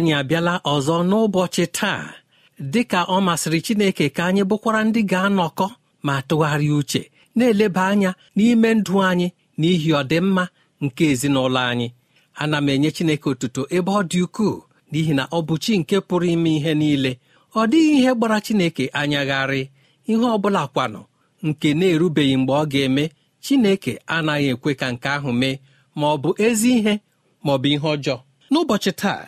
Anyị abịala ọzọ n'ụbọchị taa. Dị ka ọ masịrị Chineke ka anyị bụkwara ndị ga-anọkọ ma tụgharịa uche na-eleba anya n'ime ndụ anyị n'ihi ọdịmma nke ezinụlọ anyị. Ana m enye Chineke otuto ebe ọ dị ukwuu n'ihi na ọ bụ chi nke pụrụ ime ihe niile. Ọ dịghị ihe gbara Chineke anyagharị ihe ọ bụla kwanụ nke na-erubeghị mgbe ọ ga-eme. Chineke anaghị ekwe ka nke ahụ mee ma ọ bụ ezi ihe ma ọ bụ ihe ọjọọ. N'ụbọchị taa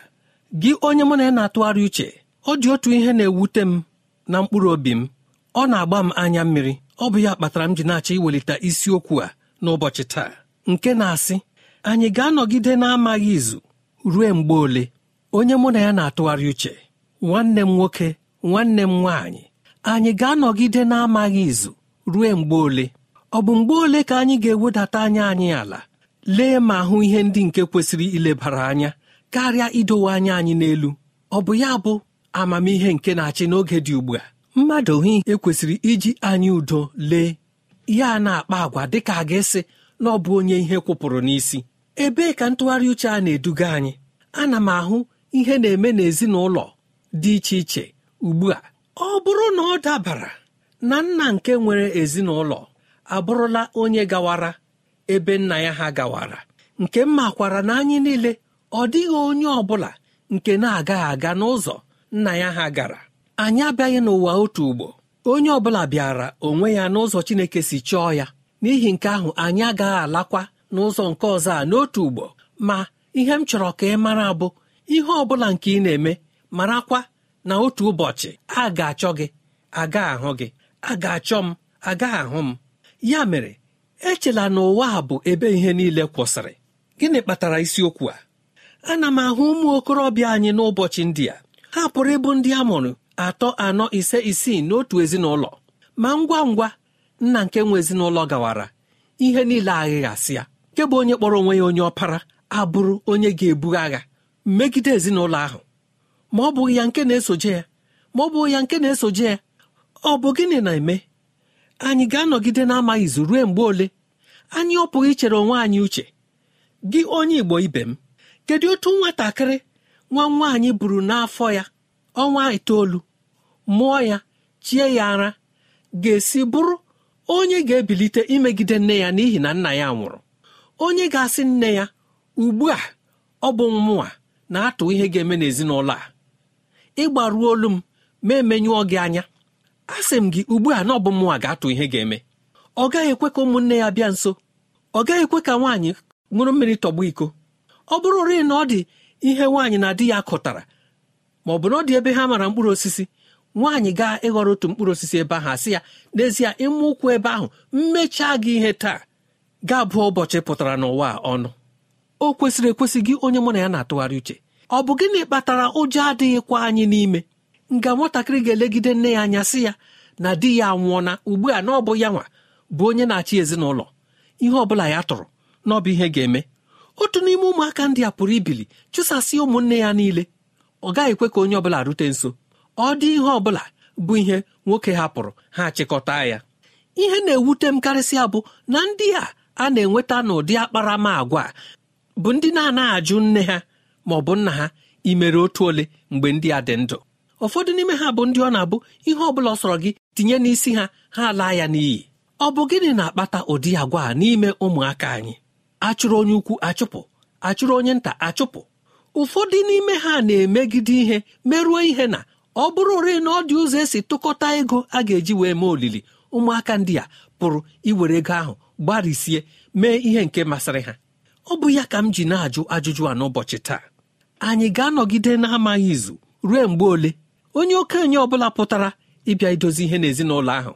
gị onye mụ na ya na-atụgharị uche ọ dị otu ihe na-ewute m na mkpụrụ obi m. Ọ na-agba m anya mmiri. Ọ bụ ya kpatara m ji na-achọ iwelite isiokwu a n'ụbọchị taa. Nke na-asị anyị ga-anọgide na-amaghị izu ruo mgbe ole? Onye mụ na ya na-atụgharị uche nwanne m nwoke nwanne m nwaanyị anyị ga-anọgide na-amaghị izu ruo mgbe ole? Ọ bụ mgbe ole ka anyị ga-ewedata anya anyị ala lee ma hụ ihe ndị nke kwesịrị ilebara anya? Karịa idowe anya anyị n'elu ọ bụ ya bụ amamihe nke na-achị n'oge dị ugbu a. Mmadụ ohi ekwesịrị iji anyị udo lee ya na-akpa agwa dịka a ga-esi na ọ bụ onye ihe kwụpụrụ n'isi. Ebee ka ntụgharị uche a na-eduga anyị? Ana m ahụ ihe na-eme n'ezinụlọ dị iche iche ugbu a. Ọ bụrụ na ọ dabara na nna nke nwere ezinụlọ abụrụla onye gawara ebe nna ya ha gawara. Nke m makwara na anyị niile ọ dịghị onye ọ bụla nke na-agaghị aga n'ụzọ nna ya ha gara. Anyị abịaghị n'ụwa otu ugbo. Onye ọ bụla bịara onwe ya n'ụzọ Chineke si chọọ ya. N'ihi nke ahụ anyị agaghị alakwa n'ụzọ nke ọzọ a n'otu ugbo. Ma ihe m chọrọ ka ị mara bụ ihe ọ bụla nke ị na-eme marakwa na otu ụbọchị a ga-achọ gị aga ahụ gị a ga-achọ m aga ahụ m. Ya mere echela na ụwa a bụ ebe ihe niile kwụsịrị. Gịnị kpatara isiokwu a? Ana m ahụ ụmụ okorobịa anyị n'ụbọchị ndị a. Ha pụrụ ịbụ ndị a mụrụ atọ anọ ise isii n'otu ezinụlọ. Ma ngwa ngwa nna nke nwe ezinụlọ gawara. Ihe niile aghịghasị ya. Nke bụ onye kpọrọ onwe ya onye ọpara abụrụ onye ga-ebu agha megide ezinụlọ ahụ. Ma ọ bụghị ya nke na-esoje ya. Ma ọ bụghị ya nke na-esoje ya. Ọ bụ gịnị na-eme? Anyị ga-anọgide na-amaghị izu ruo mgbe ole? Anyị ọ pụghị ichere onwe anyị uche. Gị onye igbo ibe m kedu otu nwatakịrị nwa nwaanyị buru n'afọ ya ọnwa itoolu mụọ ya chie ya ara ga-esi bụrụ onye ga-ebilite imegide nne ya n'ihi na nna ya nwụrụ? Onye ga-asị nne ya ugbu a ọ bụ mmụọ na-atụ ihe ga-eme n'ezinụlọ a. Ịgbaruo olu m ma emenyụọ gị anya. Asị m gị ugbu a na ọ bụ mmụọ ga-atụ ihe ga-eme. Ọ gaghị ekwe ka ụmụnne ya bịa nso. Ọ gaghị ekwe ka nwaanyị ṅụrụ mmiri tọgbu iko. Ọ bụrụ ri na ọ dị ihe nwaanyị na di ya kụtara ma ọ bụ na ọ dị ebe ha mara mkpụrụ osisi nwaanyị gaa ịghọrọ otu mkpụrụ osisi ebe ahụ asị ya n'ezie ịmụ ụkwụ ebe ahụ mmechaa gị ihe taa ga-abụ ụbọchị pụtara n'ụwa ọnụ. O kwesịrị ekwesị gị onye mụ na ya na-atụgharị uche. Ọ bụ gịnị kpatara ụjọ adịghịkwa anyị n'ime? Nga nwatakịrị ga-elegide nne ya anya sị ya na di ya anwụọna ugbu a na ọ bụ ya nwa bụ onye na-achị ezinụlọ. Ihe ọ bụla ya tụrụ na ọ bụ ihe ga-eme. Otu n'ime ụmụaka ndị a pụrụ ibili chụsasị ụmụnne ya niile. Ọ gaghị ekwe ka onye ọbụla rute nso. Ọ dị ihe ọbụla bụ ihe nwoke hapụrụ ha chịkọta ya. Ihe na-ewute m karịsịa bụ na ndị a a na-enweta n'ụdị akparamagwa bụ ndị na-anaghị ajụ nne ha ma ọ bụ nna ha imere otu ole mgbe ndị a dị ndụ. Ụfọdụ n'ime ha bụ ndị ọ na-abụ ihe ọ bụla ọ sọrọ gị tinye n'isi ha ha laa ya n'iyi. Ọ bụ gịnị na-akpata ụdị agwa n'ime ụmụaka anyị? Achụrụ onye ukwu achụpụ achụrụ onye nta achụpụ. Ụfọdụ n'ime ha na-emegide ihe merụọ ihe na ọ bụrụ ore na ọ dị ụzọ esi tụkọta ego a ga-eji wee mee olili ụmụaka ndị a pụrụ iwere ego ahụ gbarisie mee ihe nke masịrị ha. Ọ bụ ya ka m ji na-ajụ ajụjụ a n'ụbọchị taa. Anyị ga-anọgide na-amaghị izu ruo mgbe ole? Onye okenye ọ bụla pụtara ịbịa idozi ihe n'ezinụlọ ahụ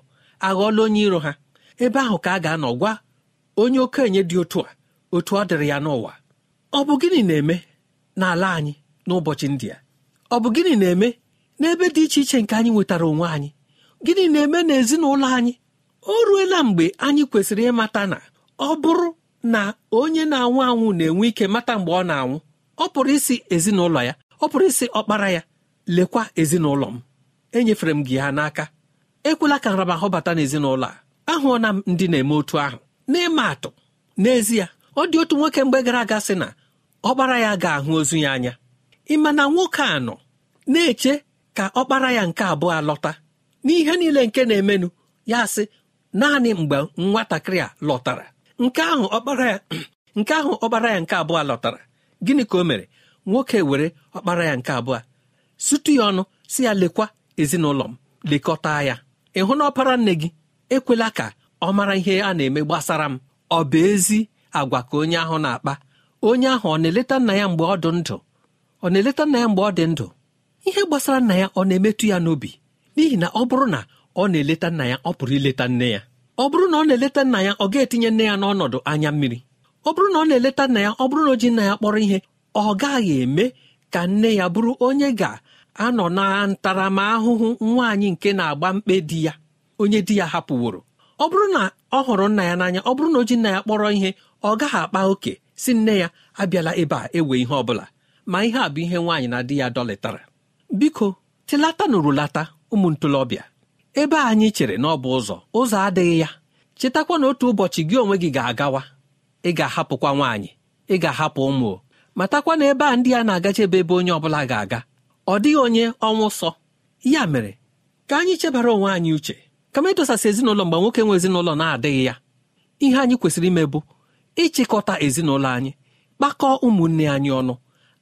aghọọla onye iro ha. Ebe ahụ ka a ga-anọ gwa onye okenye dị otu a. otu ọ dịrị ya n'ụwa. Ọ bụ gịnị na-eme n'ala anyị n'ụbọchị ndị a? Ọ bụ gịnị na-eme n'ebe dị iche iche nke anyị nwetara onwe anyị? Gịnị na-eme n'ezinụlọ anyị? O ruela mgbe anyị kwesịrị ịmata na ọ bụrụ na onye na-anwụ anwụ na-enwe ike mata mgbe ọ na-anwụ ọ pụrụ isi ezinụlọ ya ọ pụrụ isi ọkpara ya lekwa ezinụlọ m. Enyefere m gị ha n'aka. Ekwela ka nramahụ bata n'ezinụlọ a. Ahụọna m ndị na-eme otu ahụ. N'ịma atụ n'ezie ọ dị otu nwoke mgbe gara aga sị na ọkpara ya ga-ahụ ozu ya anya. Ịma na nwoke a nọ na-eche ka ọkpara ya nke abụọ lọta n'ihe niile nke na-emenụ ya sị naanị mgbe nwatakịrị a lọtara. Nke ahụ ọkpara ya nke ahụ ọkpara ya nke abụọ lọtara. Gịnị ka o mere? Nwoke were ọkpara ya nke abụọ sutu ya ọnụ si ya lekwa ezinụlọ m lekọta ya. Ị hụ na ọpara nne gị? Ekwela ka ọ mara ihe a na-eme gbasara m. Ọ bụ ezi? Agwa ka onye ahụ na-akpa. Onye ahụ ọ na-eleta nna ya mgbe ọ dị ndụ? Ọ na-eleta nna ya mgbe ọ dị ndụ? Ihe gbasara nna ya ọ na-emetụ ya n'obi? N'ihi na ọ bụrụ na ọ na-eleta nna ya ọ pụrụ ileta nne ya. Ọ bụrụ na ọ na-eleta nna ya ọ ga-etinye nne ya n'ọnọdụ anya mmiri. Ọ bụrụ na ọ na-eleta nna ya ọ bụrụ na o ji nna ya kpọrọ ihe ọ gaghị eme ka nne ya bụrụ onye ga-anọ na ntaramahụhụ nwaanyị nke na-agba mkpe di ya onye di ya hapụworo. Ọ bụrụ na ọ hụrụ nna ya n'anya ọ bụrụ na o ji nna ya kpọrọ ihe ọ gaghị akpa oke si nne ya abịala ebe a ewe ihe ọ bụla ma ihe a bụ ihe nwaanyị na di ya dọlịtara. Biko tilata nụrụlata ụmụ ntolobịa ebe anyị chere na ọ bụ ụzọ ụzọ adịghị ya. Chetakwa na otu ụbọchị gị onwe gị ga-agawa. Ị ga-ahapụkwa nwaanyị ị ga-ahapụ ụmụ matakwa na ebe a ndị a na-agachebe ebe onye ọbụla ga-aga ọ dịghị onye ọnwụ sọ. Ya mere ka anyị chebara onwe anyị uche kama ịdosasị ezinụlọ mgbe nwoke nwe ezinụlọ na-adịghị ya. Ihe anyị kwesịrị ime bụ ịchịkọta ezinụlọ anyị kpakọọ ụmụnne anyị ọnụ.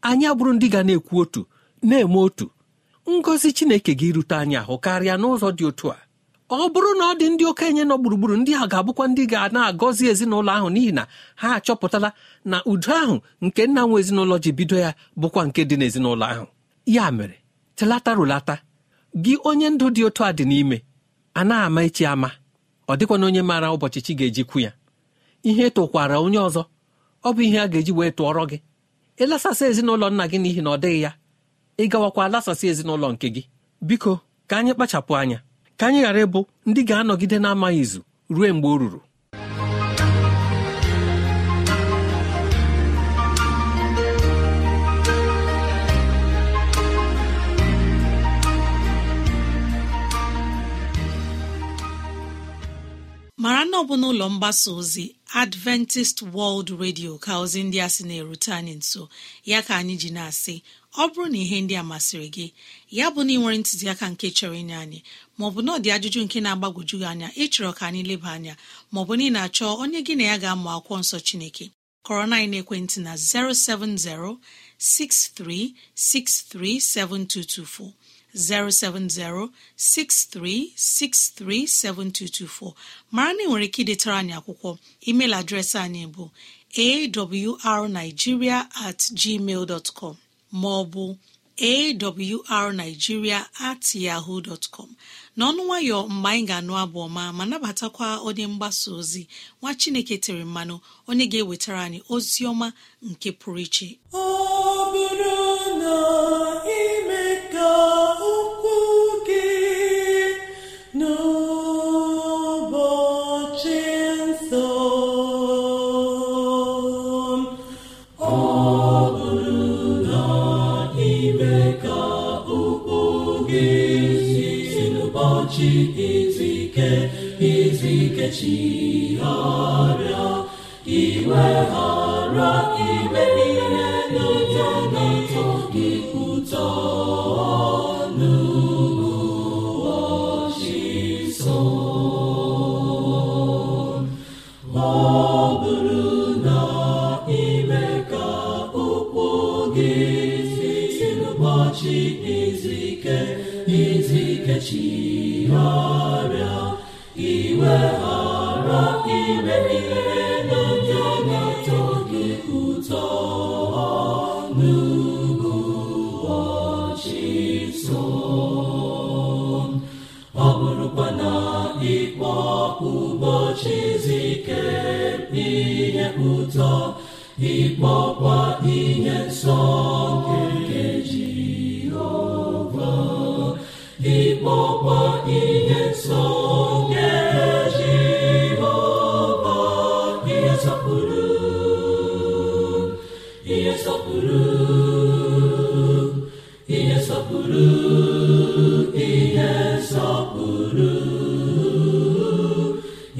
Anyị abụrụ ndị ga na-ekwu otu na-eme otu. Ngọzi chineke gị rute anyị ahụ karịa n'ụzọ dị otu a. Ọ bụrụ na ọ dị ndị okenye nọ gburugburu ndị a ga-abụkwa ndị ga na-agọzi ezinụlọ ahụ n'ihi na ha achọpụtala na udo ahụ nke nna nwe ezinụlọ ji bido ya bụkwa nke dị n'ezinụlọ ahụ. Ya mere telata rụlata. Gị onye ndụ dị otu a dị n'ime a na-ama echi ama. Ọ dịkwana onye maara ụbọchị chi ga-ejikwu ya. Ihe tụkwara onye ọzọ. Ọ bụ ihe a ga-eji wee tụọrọ gị. Ịlasasị ezinụlọ nna gị n'ihi na ọ dịghị ya. Ịgawakwa alasasị ezinụlọ nke gị. Biko ka anyị kpachapụ anya. Ka anyị ghara ịbụ ndị ga-anọgide na-amaghị izu ruo mgbe o ruru. Mara na ọ bụ n'ụlọ mgbasa ozi adventist world radio ka ozi ndị a sị na-erute anyị nso. Ya ka anyị ji na-asị ọ bụrụ na ihe ndị a masịrị gị ya bụ na ị nwere ntụziaka nke chọrọ inye anyị maọbụ na ọ dị ajụjụ nke na-agbagwoju gị anya ịchọrọ ka anyị leba anya maọbụ na ị na-achọ onye gị na ya ga-amụ akwụkwọ nsọ chineke kọrọ na ekwentị na 070 6363 7224 07063637224. Mara na ị nwere ike idetara anyị akwụkwọ. Email adreesị anyị bụ awrnigeria at gmail dot com maọbụ awrnigeria at yahoo dot com. N'ọnụ nwayọ mgbe anyị ga-anụ abụ ọma ma nabatakwa onye mgbasa ozi nwa chineke tere mmanụ onye ga-ewetara anyị ozi ọma nke pụrụ iche. Ọ bụrụ na ime ka chigharịa iweghara ime ihe n'ụzọ na-atọ gị ụtọ. N'ụbọchị nsọ ọ bụrụ na ka ụkwụ gị si n'ụbọchị izu ike chigharịa iweghara ime liberi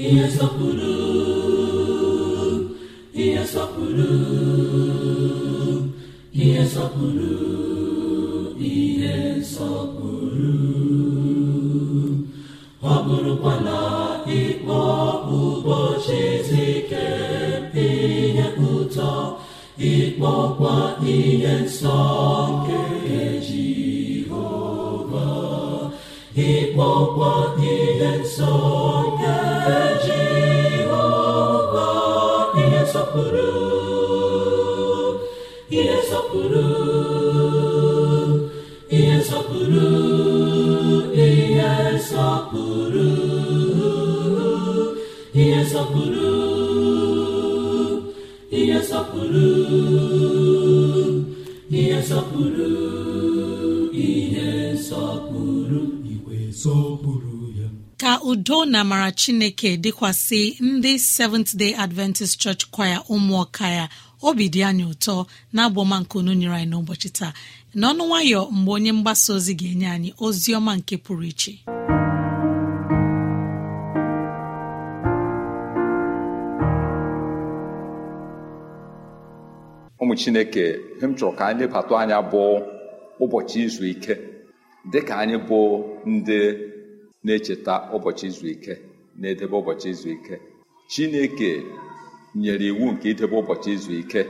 He is the blue. Ka udo na amara chineke dịkwasị ndị seventh day adventist church kwaya ụmụọka ya obi dị anyị ụtọ na agbọma nke unu nyere anyị n'ụbọchị taa. N'ọnụ nwayọ mgbe onye mgbasa ozi ga-enye anyị ozi ọma nke pụrụ iche. Ụmụ chineke m chọrọ ka anyị lebata anya bụ ụbọchị izu ike dịka anyị bụ ndị na-echeta ụbọchị izu ike na-edebe ụbọchị izu ike. Chineke nyere iwu nke idebe ụbọchị izu ike.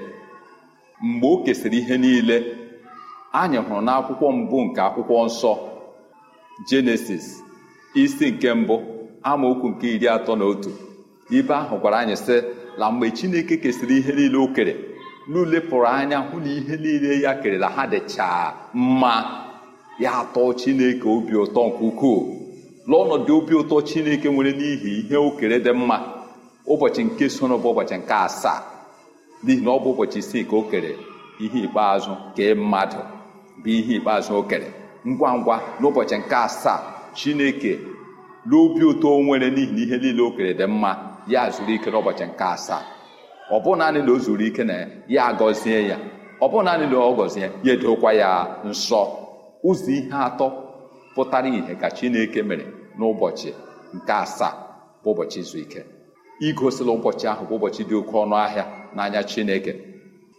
Mgbe o kesịrị ihe niile anyị hụrụ n'akwụkwọ mbụ nke akwụkwọ nsọ jenesis isi nke mbụ amaokwu nke iri atọ na otu. Ibe ahụ gwara anyị sị na mgbe chineke kesịrị ihe niile o kere n'ulepụrụ anya hụ na ihe niile ya kerela ha dịchaa mma. Ya atọ chineke obi ụtọ nke ukwuu. N'ọnọdụ obi ụtọ chineke nwere n'ihi ihe o kere dị mma. Ụbọchị nke soro bụ ụbọchị nke asaa. N'ihi na ọ bụ ụbọchị isii ka o kere ihe ikpeazụ kee mmadụ bụ ihe ikpeazụ o kere. Ngwa ngwa n'ụbọchị nke asaa chineke n'obi ụtọ nwere n'ihi na ihe niile o kere dị mma. Ya zuru ike n'ụbọchị nke asaa. Ọ bụ naanị na o zuru ike na ya agọzie ya. Ọ bụ naanị na ọ gọzie ya edokwa ya nsọ. Ụzọ ihe atọ pụtara ìhè ka chineke mere n'ụbọchị nke asaa bụ ụbọchị izu ike. Igosila ụbọchị ahụ bụ ụbọchị dị oke ọnụ ahịa n'anya chineke.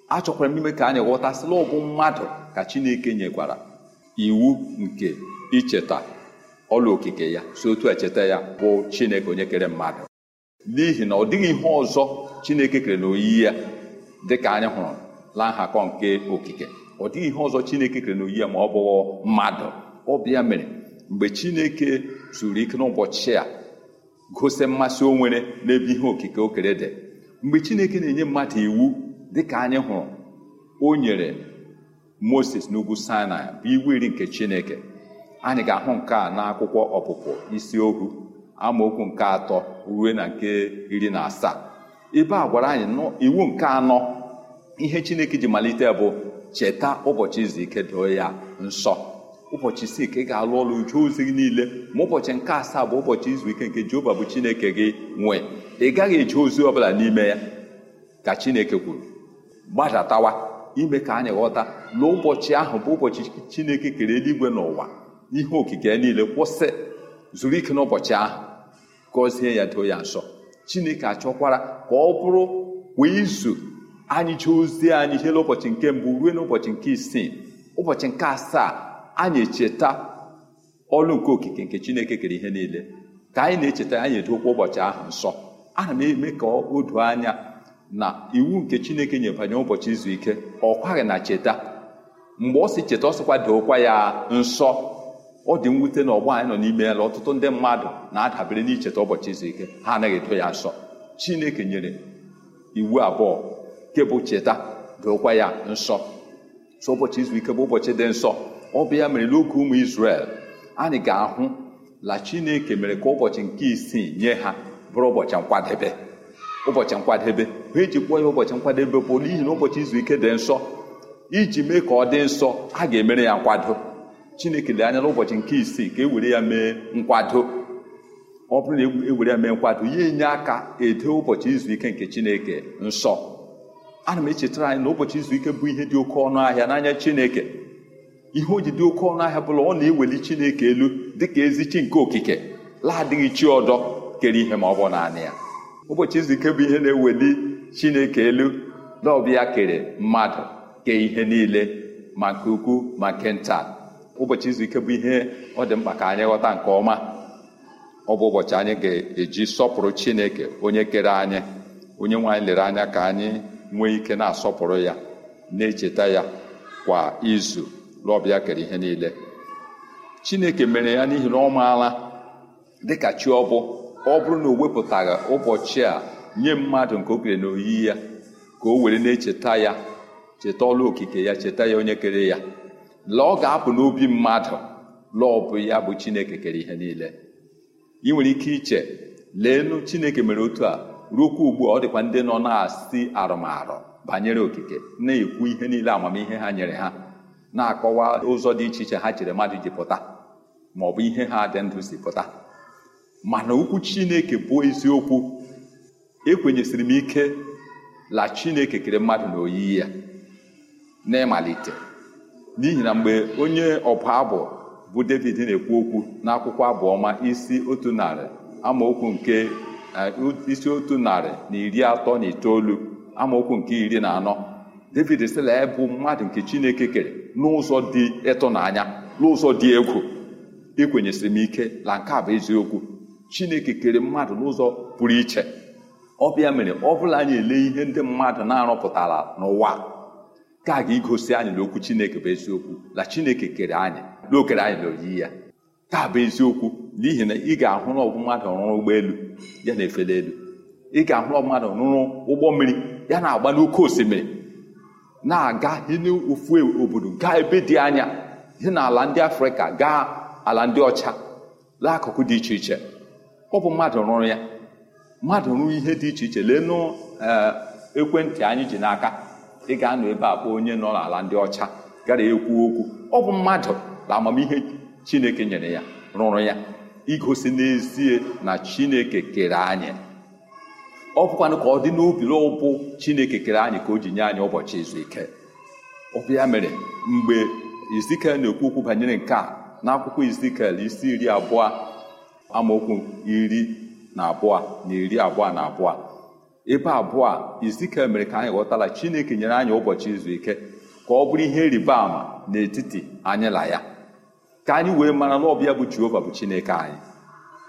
Achọkwara m ime ka anyị ghọtasịla ọbụ mmadụ ka chineke nyekwara iwu nke icheta ọla okike ya. Si otu echeta ya bụ chineke onye kere mmadụ. N'ihi na ọ dịghị ihe ọzọ chineke kere n'oyiyi ya dịka anyị hụrụ na nhakọ nke okike. Ọ dịghị ihe ọzọ chineke kere n'oyiyi ya ma ọ bụghị mmadụ. Ọ bịa mere mgbe chineke zuru ike n'ụbọchị a gosi mmasị o nwere n'ebe ihe okike o kere dị. Mgbe chineke na-enye mmadụ iwu dịka anyị hụrụ o nyere moses n'ugwu sinai bụ iwu iri nke chineke. Anyị ga-ahụ nke a n'akwụkwọ ọpụpụ isi ohu amaokwu nke atọ. Ruo na nke iri na asaa. Ebe a gwara anyị iwu nke anọ ihe chineke ji malite bụ cheta ụbọchị izu ike doo ya nsọ. Ụbọchị isii ka ị ga-alụ ọrụ uju ozi gị niile ma ụbọchị nke asaa bụ ụbọchị izu ike nke jehova bụ chineke gị nwee ị gaghị eje ozi ọbụla n'ime ya ka chineke kwuru. Gbadatawa ime ka anyị ghọta na ụbọchị ahụ bụ ụbọchị chineke kere eluigwe n'ụwa. Ihe okike niile kwụsị. Zuru ike n'ụbọchị ahụ. Gọzie ya doo ya nsọ chineke achọkwara ka ọ bụrụ kwa izu anyị jee ozi anyị jele ụbọchị nke mbụ ruo n'ụbọchị nke isii ụbọchị nke asaa anyị echeta ọlụ nke okike nke chineke kere ihe niile. Ka anyị na-echeta anyị edokwa ụbọchị ahụ nsọ. Ana m eme ka o doo anya na iwu nke chineke nyebanye ụbọchị izu ike ọ kwaghị na cheta. Mgbe ọ si cheta ọ sịkwa ya nsọ. Ọ dị mwute na ọgbọ anyị nọ n'ime ya na ọtụtụ ndị mmadụ na-adabere n'icheta ụbọchị izu ike. Ha anaghị edo ya nsọ. Chineke nyere iwu abụọ nke bụ cheta dookwa ya nsọ. So ụbọchị izu ike bụ ụbọchị dị nsọ. Ọ bụ ya mere n'oge ụmụ Izrel anyị ga-ahụ la Chineke mere ka ụbọchị nke isii nye ha bụrụ ụbọchị nkwadebe. Ụbọchị nkwadebe. Ha eji kpọọ ya ụbọchị nkwadebe bụ n'ihi na ụbọchị izu ike dị nsọ. Iji mee ka ọ dị nsọ a ga-emere ya nkwado. Chineke lee anya n'ụbọchị nke isii ka e were ya mee nkwado. Ọ bụrụ na e were ya mee nkwado ya enye aka edo ụbọchị izu ike nke Chineke nsọ. Ana m echetara anyị na ụbọchị izu ike bụ ihe dị oke ọnụ ahịa n'anya Chineke. Ihe o ji dị oke ọnụ ahịa bụla ọ na-eweli Chineke elu dịka ezi chi nke okike laadịghị chi ọdọ kere ihe ma ọ bụ naanị ya. Ụbọchị izu ike bụ ihe na-eweli Chineke elu na ọbịa kere mmadụ kee ihe niile ma nke ukwu ma nke nta. Ụbọchị izu ike bụ ihe ọ dị mkpa ka anyị ghọta nke ọma. Ọ bụ ụbọchị anyị ga-eji sọpụrụ Chineke onye kere anyị onye nwe anyị lere anya ka anyị nwee ike na-asọpụrụ ya na-echeta ya kwa izu lọbịa kere ihe niile. Chineke mere ya n'ihi na ọ maala dịka chi ọ ọ bụrụ na o wepụtaghị ụbọchị a nye mmadụ nke o kere na oyiyi ya ka o were na-echeta ya cheta ọlụ okike ya cheta ya onye kere ya. La ọ ga-apụ n'obi mmadụ. La ọ bụ ya bụ chineke kere ihe niile. Ị nwere ike iche leenụ chineke mere otu a ruokwa ugbu a ọ dịkwa ndị nọ na-asị arụmarụ banyere okike na-ekwu ihe niile amamihe ha nyere ha na-akọwa ụzọ dị iche iche ha chere mmadụ ji pụta ma ọ bụ ihe ha dị ndụ si pụta. Mana okwu chineke bụ eziokwu. Ekwenyesiri m ike la chineke kere mmadụ na oyiyi ya n'ịmalite. N'ihi na mgbe onye ọbụ abụ bụ david na-ekwu okwu n'akwụkwọ abụọma isi otu narị amaokwu nke isi otu narị na iri atọ na itoolu amaokwu nke iri na anọ david sịla ya bụ mmadụ nke chineke kere n'ụzọ dị ịtụnanya n'ụzọ dị egwu. Ekwenyesịrị m ike na nke a bụ eziokwu. Chineke kere mmadụ n'ụzọ pụrụ iche. Ọ bịa mere ọ bụla anyị ele ihe ndị mmadụ na-arụpụtara n'ụwa. Ka a ga-egosi anyị na okwu chineke bụ eziokwu na chineke kere anyị na okere anyị na oyiyi ya. Ka bụ eziokwu n'ihi na ị ga-ahụ na ọbụ mmadụ rụrụ ụgbọelu ya na-efeli elu. Ị ga-ahụ na mmadụ rụrụ ụgbọ mmiri ya na-agba n'oké osimiri na-aga n'ofu obodo gaa ebe dị anya dị n'ala ndị afrịka gaa ala ndị ọcha lee akụkụ dị iche iche. Ọ bụ mmadụ rụrụ ya. Mmadụ rụrụ ihe dị iche iche leenụ ekwentị anyị ji n'aka. Ị ga-anọ ebe a kpọọ onye nọ n'ala ndị ọcha gara ekwu okwu. Ọ bụ mmadụ na amamihe chineke nyere ya rụrụ ya igosi n'ezie na chineke kere anyị. Ọ bụkwanụ ka ọ dị n'obi ụbụ chineke kere anyị ka o ji nye anyị ụbọchị izu ike. Ọ mere mgbe izikel na-ekwu okwu banyere nke a n'akwụkwọ izikel isi iri abụọ amaokwu iri na abụọ na iri abụọ na abụọ ebe abụọ a izikel mere ka anyị ghọtala chineke nyere anyị ụbọchị izu ike ka ọ bụrụ ihe ịrịba ama n'etiti anyị na ya. Ka anyị wee mara na ọbịa bụ jehova bụ chineke anyị.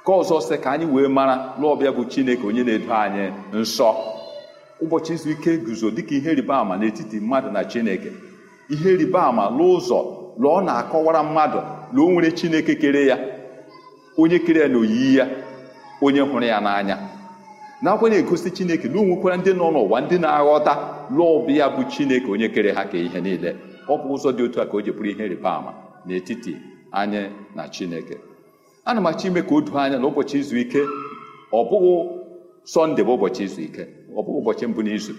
Ka ọzọ sị ka anyị wee mara na ọbịa bụ chineke onye na-edo anyị nsọ. Ụbọchị izu ike guzo dịka ihe ịrịba ama n'etiti mmadụ na chineke. Ihe ịrịba ama n'ụzọ na ọ na-akọwara mmadụ na o nwere chineke kere ya onye kere ya na oyiyi ya onye hụrụ ya n'anya. Nakwa na-egosi chineke na o nwekwara ndị nọ n'ụwa ndị na-aghọta lụọbịa bụ chineke onye kere ha ka ihe niile. Ọ bụ ụzọ dị otu a ka o ji bụrụ ihe ịrịba ama n'etiti anyị na chineke. Ana m achọ ime ka o doo anya na ụbọchị izu ike. Ọ bụghị sọnde bụ ụbọchị izu ike. Ọ bụghị ụbọchị mbụ n'izu.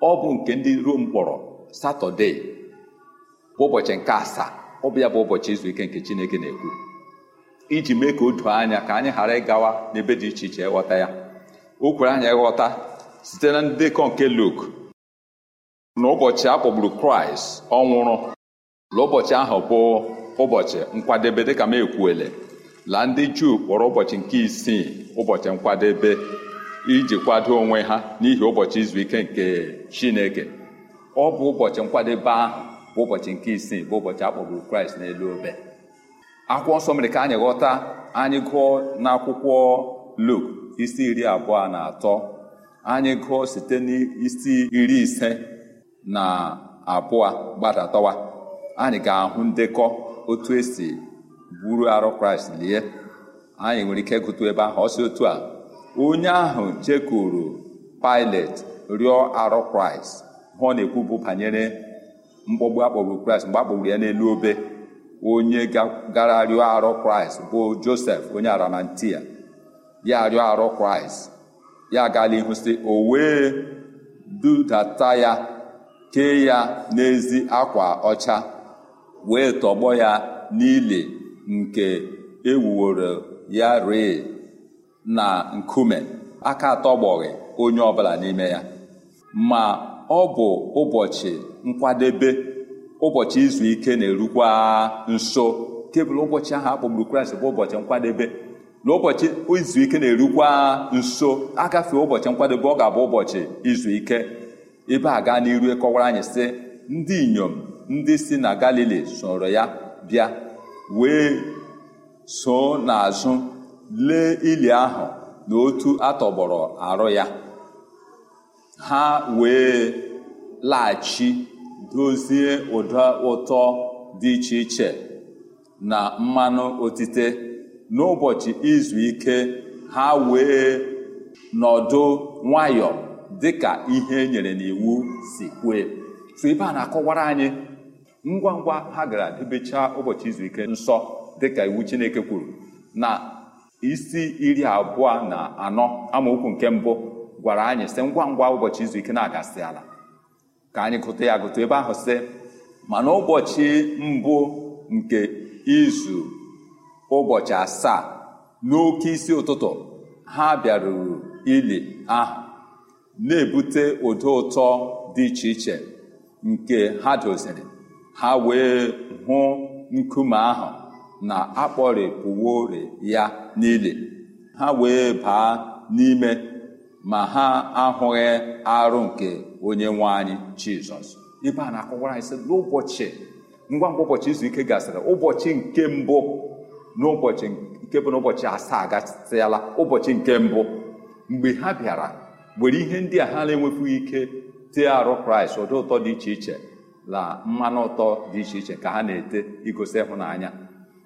Ọ bụ nke ndị rom kpọrọ satọde bụ ụbọchị nke asaa. Ọ bụ ya bụ ụbọchị izu ike nke chineke na-ekwu. Iji mee ka o doo anya ka anyị ghara ịgawa n'ebe dị iche iche ịghọta ya. O kwere anyị ịghọta site na ndekọ nke Luk na ụbọchị a kpọgburu kraịst ọ nwụrụ. Na ụbọchị ahụ bụ ụbọchị nkwadebe dịka m ekwuele. La ndị juu kpọrọ ụbọchị nke isii ụbọchị nkwadebe iji kwado onwe ha n'ihi ụbọchị izu ike nke chineke. Ọ bụ ụbọchị nkwadebe ahụ bụ ụbọchị nke isii bụ ụbọchị akpọgburu kraịst n'elu obe. Akwụkwọ nsọ mere ka anyị ghọta anyị gụọ n'akwụkwọ luk isi iri abụọ na atọ. Anyị gụọ site n'isi iri ise na abụọ gbadatawa anyị ga-ahụ ndekọ otu esi buru arụ kraịst lie. Anyị nwere ike gụtụ ebe ahụ. Ọsị otu a onye ahụ jekuru pilet rịọ arụ kraịst hụ ọ na-ekwubu banyere mkpọgbu akpọgburu kraịst mgbe akpọgburu ya n'elu obe. Onye gara rịọ arụ kraịst bụ josef onye aramantia ya rịọ arụ kraịst. Ya agala ihu sị o wee dudata ya kee ya n'ezi akwa ọcha wee tọgbọ ya n'ili nke ewuworo ya ree na nkume. Aka atọgbọghị onye ọbụla n'ime ya. Ma ọ bụ ụbọchị nkwadebe ụbọchị izu ike na-erukwa nso. Kebụl ụbọchị ahụ akpọgburu kraịst bụ ụbọchị nkwadebe. Na izu ike na-erukwa nso agafee ụbọchị nkwadebe ọ ga-abụ ụbọchị izu ike ebe a gaa n'iru kọwara anyị sị ndị inyom ndị si na galili soro ya bịa wee so n'azụ lee ili ahụ na otu atọgbọrọ arụ ya. Ha wee laghachi dozie ụda ụtọ dị iche iche na mmanụ otite. N'ụbọchị izu ike ha wee nọdụ nwayọ dịka ihe nyere n'iwu si kwee so ebe a na-akọwara anyị ngwa ngwa ha gara debechaa ụbọchị izu ike nsọ dịka iwu Chineke kwuru na isi iri abụọ na anọ amaokwu nke mbụ gwara anyị sị ngwa ngwa ụbọchị izu ike na-agasị ala. Ka anyị gụta ya gụta ebe ahụ sị mana ụbọchị mbụ nke izu ụbọchị asaa n'oke isi ụtụtụ ha bịaruru ili ahụ na-ebute ụdị ụtọ dị iche iche nke ha doziri. Ha wee hụ nkume ahụ na akpọrịpụwori ya n'ili. Ha wee baa n'ime ma ha ahụghị arụ nke onye nwe anyị jizọs. Ebe a na-akọwara anyị sị n'ụbọchị ngwa ngwa ụbọchị izu ike gasịrị ụbọchị nke mbụ n'ụbọchị nke bụ n'ụbọchị asaa gasịala ụbọchị nke mbụ mgbe ha bịara were ihe ndị a ha na-enwefughị ike tee arụ kraịst ụdị ụtọ dị iche iche na mmanụ ụtọ dị iche iche ka ha na-ete igosi ịhụnanya.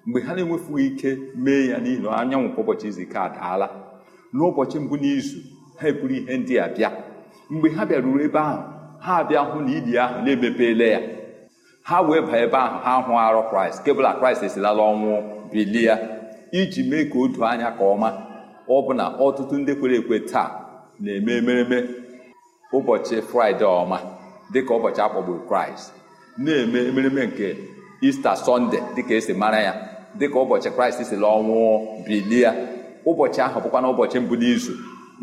Mgbe ha na-enwefughị ike mee ya n'ihi anyanwụ kwa ụbọchị izu ike adaala n'ụbọchị mbụ n'izu ha eburu ihe ndị a bịa. Mgbe ha bịaruru ebe ahụ ha bịa hụ na ili ahụ na-emepeela ya. Ha wee baa ebe ahụ ha hụ arụ kraịst kebụla kraịst esilala ọnwụ. Bilie iji mee ka o doo anya ka ọma. Ọ bụ na ọtụtụ ndị kwere ekwe taa na-eme emereme ụbọchị fraịde ọma dịka ụbọchị akpọgburu kraịst na-eme emereme nke ista sọnde dịka esi mara ya dịka ụbọchị kraịst si la ọnwụ bilie ụbọchị ahụ bụkwa na ụbọchị mbụ n'izu.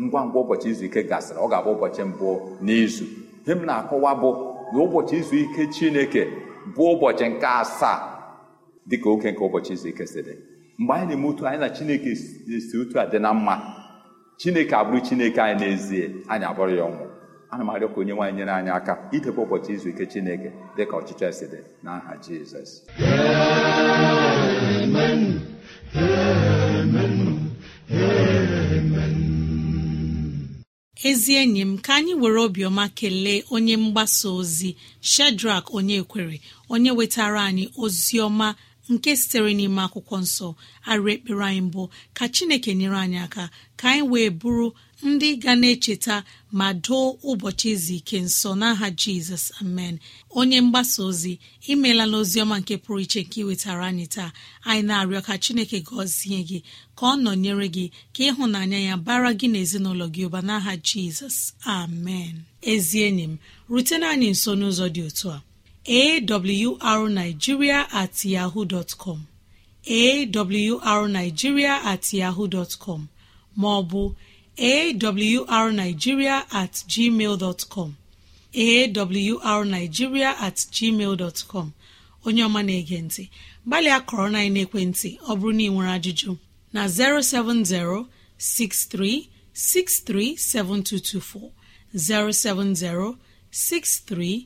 Ngwa ngwa ụbọchị izu ike gasịrị ọ ga-abụ ụbọchị mbụ n'izu. Ihe m na-akọwa bụ na ụbọchị izu ike chineke bụ ụbọchị nke asaa dịka oke nke ụbọchị izu ike si dị. Mgbe anyị na-eme otu anyị na chineke si otu a dị na mma. Chineke abụrụ chineke anyị n'ezie anyị abụrụ ya ọnwụ. Ana m arịọ ka onye nwaanyị nyere anyị aka idebe ụbọchị izu ike chineke dịka ọchịchọ esi dị n'aha jizọs. Ezi enyi m ka anyị were obiọma kelee onye mgbasa ozi shedrak onye kwere onye wetara anyị ozi ọma nke sitere n'ime akwụkwọ nsọ arụ ekpere anyị mbụ ka chineke nyere anyị aka ka anyị wee bụrụ ndị ga na-echeta ma doo ụbọchị izu ike nsọ n'aha jizọs amen. Onye mgbasa ozi imeela n'oziọma nke pụrụ iche nke iwetara anyị taa. Anyị na-arịọ ka chineke gọzie gị ka ọ nọnyere gị ka ịhụnanya ya bara gị n'ezinụlọ gị ụba n'aha jizọs amen. Ezi enyi m rutena anyị nso n'ụzọ dị otu a. awrnigeria at yahoo dot com. Awrnigeria at yahoo dot com. Ma ọ bụ awrnigeria at gmail dot com. Awrnigeria at gmail dot com. Onye ọma na-ege ntị gbalịa kọrọ na ekwentị ọ bụrụ na ị nwere ajụjụ na 070 6363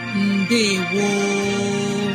gboo